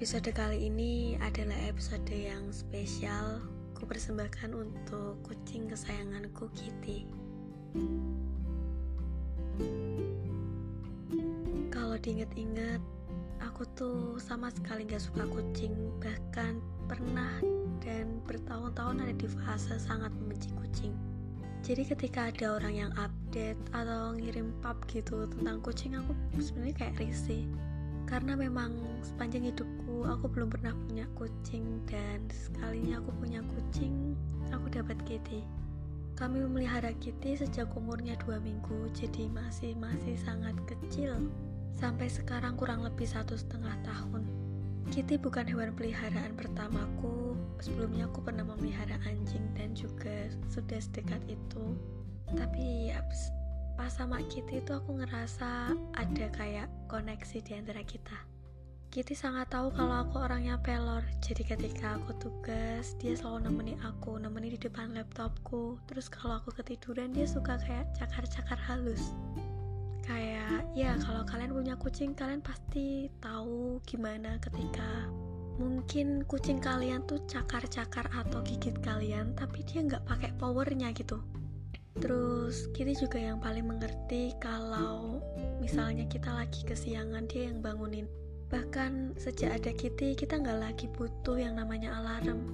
Episode kali ini adalah episode yang spesial. Ku persembahkan untuk kucing kesayanganku Kitty. Kalau diinget-inget Aku tuh sama sekali gak suka kucing. Bahkan pernah dan bertahun-tahun ada di fase sangat membenci kucing. Jadi ketika ada orang yang update atau ngirim pub gitu tentang kucing aku sebenarnya kayak risih. Karena memang sepanjang hidupku aku belum pernah punya kucing dan sekalinya aku punya kucing aku dapat Kitty kami memelihara Kitty sejak umurnya dua minggu jadi masih masih sangat kecil. Sampai sekarang kurang lebih satu setengah tahun. Kitty bukan hewan peliharaan pertamaku sebelumnya aku pernah memelihara anjing dan juga sudah sedekat itu. Tapi ya pas sama Kitty itu aku ngerasa ada kayak koneksi di antara kita. Kitty sangat tahu kalau aku orangnya pelor, jadi ketika aku tugas, dia selalu nemenin aku, nemenin di depan laptopku. Terus kalau aku ketiduran, dia suka kayak cakar-cakar halus. Kayak, ya kalau kalian punya kucing, kalian pasti tahu gimana ketika mungkin kucing kalian tuh cakar-cakar atau gigit kalian, tapi dia nggak pakai powernya gitu Terus Kitty juga yang paling mengerti kalau misalnya kita lagi kesiangan dia yang bangunin. Bahkan sejak ada Kitty kita nggak lagi butuh yang namanya alarm.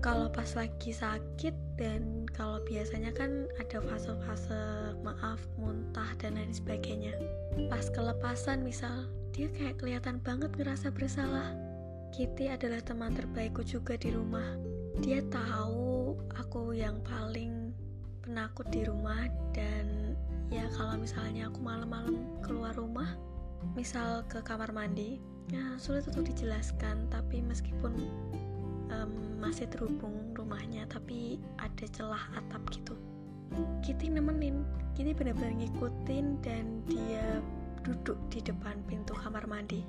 Kalau pas lagi sakit dan kalau biasanya kan ada fase-fase maaf, muntah dan lain sebagainya. Pas kelepasan misal, dia kayak kelihatan banget ngerasa bersalah. Kitty adalah teman terbaikku juga di rumah. Dia tahu aku yang paling penakut di rumah dan ya kalau misalnya aku malam-malam keluar rumah misal ke kamar mandi ya sulit untuk dijelaskan tapi meskipun um, masih terhubung rumahnya tapi ada celah atap gitu. Kitty nemenin. Kitty benar-benar ngikutin dan dia duduk di depan pintu kamar mandi.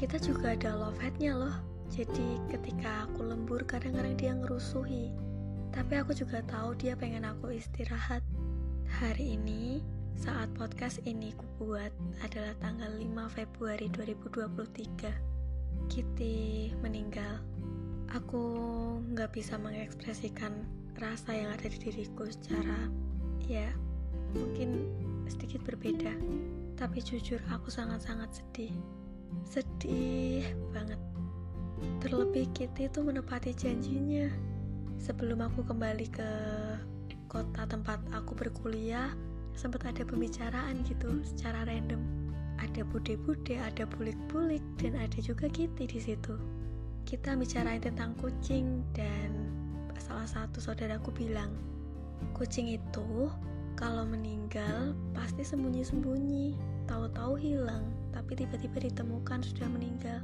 Kita juga ada love headnya loh. Jadi ketika aku lembur kadang-kadang dia ngerusuhi. Tapi aku juga tahu dia pengen aku istirahat. Hari ini, saat podcast ini kubuat adalah tanggal 5 Februari 2023. Kitty meninggal. Aku nggak bisa mengekspresikan rasa yang ada di diriku secara ya mungkin sedikit berbeda. Tapi jujur aku sangat-sangat sedih. Sedih banget. Terlebih Kitty itu menepati janjinya sebelum aku kembali ke kota tempat aku berkuliah sempat ada pembicaraan gitu secara random ada bude-bude, ada bulik-bulik, dan ada juga Kitty di situ. Kita bicarain tentang kucing dan salah satu saudaraku bilang, kucing itu kalau meninggal pasti sembunyi-sembunyi, tahu-tahu hilang, tapi tiba-tiba ditemukan sudah meninggal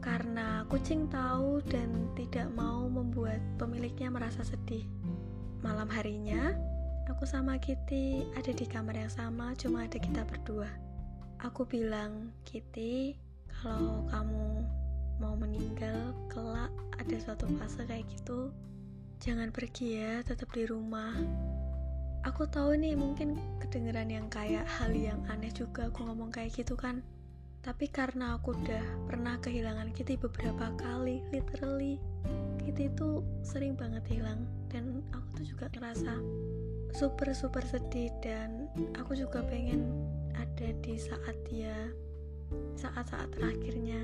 karena kucing tahu dan tidak mau membuat pemiliknya merasa sedih. Malam harinya, aku sama Kitty ada di kamar yang sama, cuma ada kita berdua. Aku bilang, Kitty, kalau kamu mau meninggal kelak ada suatu fase kayak gitu, jangan pergi ya, tetap di rumah. Aku tahu nih mungkin kedengeran yang kayak hal yang aneh juga aku ngomong kayak gitu kan. Tapi karena aku udah pernah kehilangan Kitty beberapa kali, literally, Kitty itu sering banget hilang dan aku tuh juga ngerasa super super sedih dan aku juga pengen ada di saat dia saat-saat terakhirnya.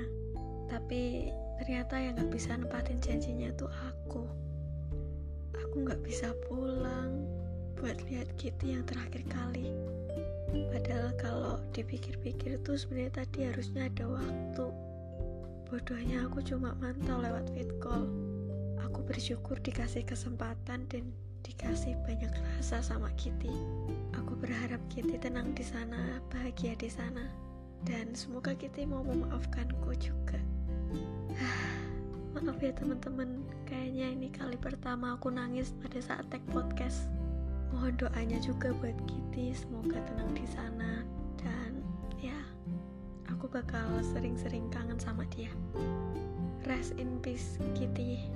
Tapi ternyata yang gak bisa nempatin janjinya tuh aku. Aku gak bisa pulang buat lihat Kitty yang terakhir kali. Padahal kalau dipikir-pikir tuh sebenarnya tadi harusnya ada waktu. Bodohnya aku cuma mantau lewat fit call. Aku bersyukur dikasih kesempatan dan dikasih banyak rasa sama Kitty. Aku berharap Kitty tenang di sana, bahagia di sana, dan semoga Kitty mau memaafkanku juga. Maaf ya teman-teman, kayaknya ini kali pertama aku nangis pada saat tag podcast. Mohon doanya juga buat Kitty semoga tenang di sana. Dan ya aku bakal sering-sering kangen sama dia. Rest in peace Kitty